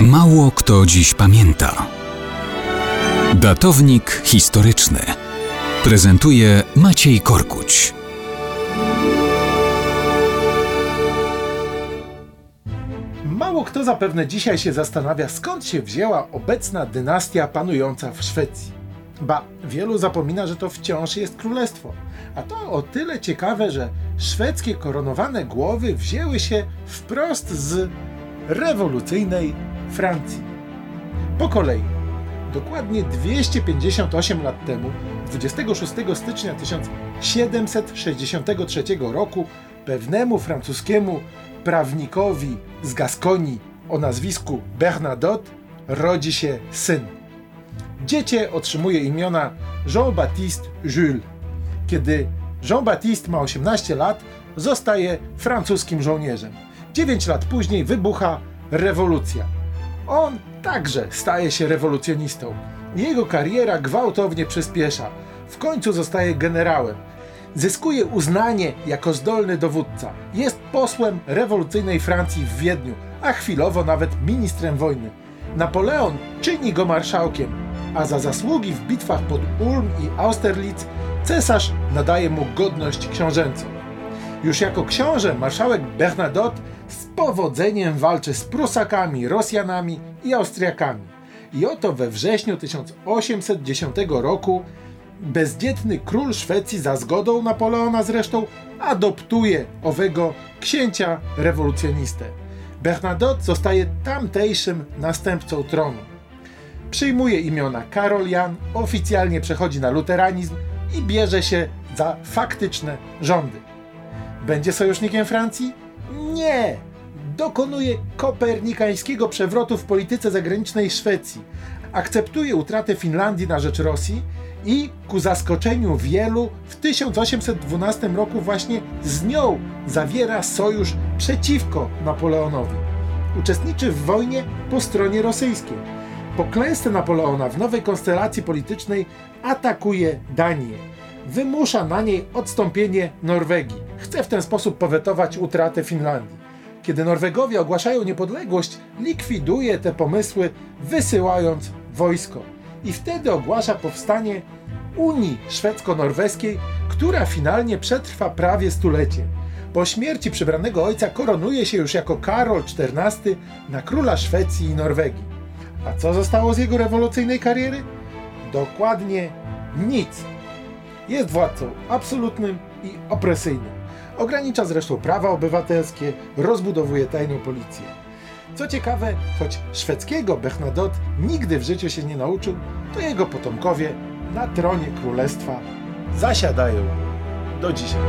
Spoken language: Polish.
Mało kto dziś pamięta. Datownik historyczny prezentuje Maciej Korkuć. Mało kto zapewne dzisiaj się zastanawia, skąd się wzięła obecna dynastia panująca w Szwecji. Ba, wielu zapomina, że to wciąż jest królestwo. A to o tyle ciekawe, że szwedzkie koronowane głowy wzięły się wprost z rewolucyjnej Francji. Po kolei. Dokładnie 258 lat temu, 26 stycznia 1763 roku, pewnemu francuskiemu prawnikowi z Gaskonii o nazwisku Bernadotte rodzi się syn. Dziecię otrzymuje imiona Jean-Baptiste Jules. Kiedy Jean-Baptiste ma 18 lat, zostaje francuskim żołnierzem. 9 lat później wybucha rewolucja. On także staje się rewolucjonistą. Jego kariera gwałtownie przyspiesza. W końcu zostaje generałem. Zyskuje uznanie jako zdolny dowódca. Jest posłem rewolucyjnej Francji w Wiedniu, a chwilowo nawet ministrem wojny. Napoleon czyni go marszałkiem, a za zasługi w bitwach pod Ulm i Austerlitz cesarz nadaje mu godność książęcą. Już jako książę marszałek Bernadotte z powodzeniem walczy z Prusakami, Rosjanami i Austriakami. I oto we wrześniu 1810 roku bezdzietny król Szwecji za zgodą Napoleona zresztą adoptuje owego księcia rewolucjonistę. Bernadotte zostaje tamtejszym następcą tronu. Przyjmuje imiona Karol Jan, oficjalnie przechodzi na luteranizm i bierze się za faktyczne rządy. Będzie sojusznikiem Francji? Nie! Dokonuje kopernikańskiego przewrotu w polityce zagranicznej Szwecji. Akceptuje utratę Finlandii na rzecz Rosji i ku zaskoczeniu wielu w 1812 roku właśnie z nią zawiera sojusz przeciwko Napoleonowi. Uczestniczy w wojnie po stronie rosyjskiej. Po klęsce Napoleona w nowej konstelacji politycznej atakuje Danię. Wymusza na niej odstąpienie Norwegii. Chce w ten sposób powetować utratę Finlandii. Kiedy Norwegowie ogłaszają niepodległość, likwiduje te pomysły, wysyłając wojsko. I wtedy ogłasza powstanie Unii Szwedzko-Norweskiej, która finalnie przetrwa prawie stulecie. Po śmierci przybranego ojca koronuje się już jako Karol XIV na króla Szwecji i Norwegii. A co zostało z jego rewolucyjnej kariery? Dokładnie nic. Jest władcą absolutnym i opresyjnym. Ogranicza zresztą prawa obywatelskie, rozbudowuje tajną policję. Co ciekawe, choć szwedzkiego Bernadotte nigdy w życiu się nie nauczył, to jego potomkowie na tronie królestwa zasiadają do dzisiaj.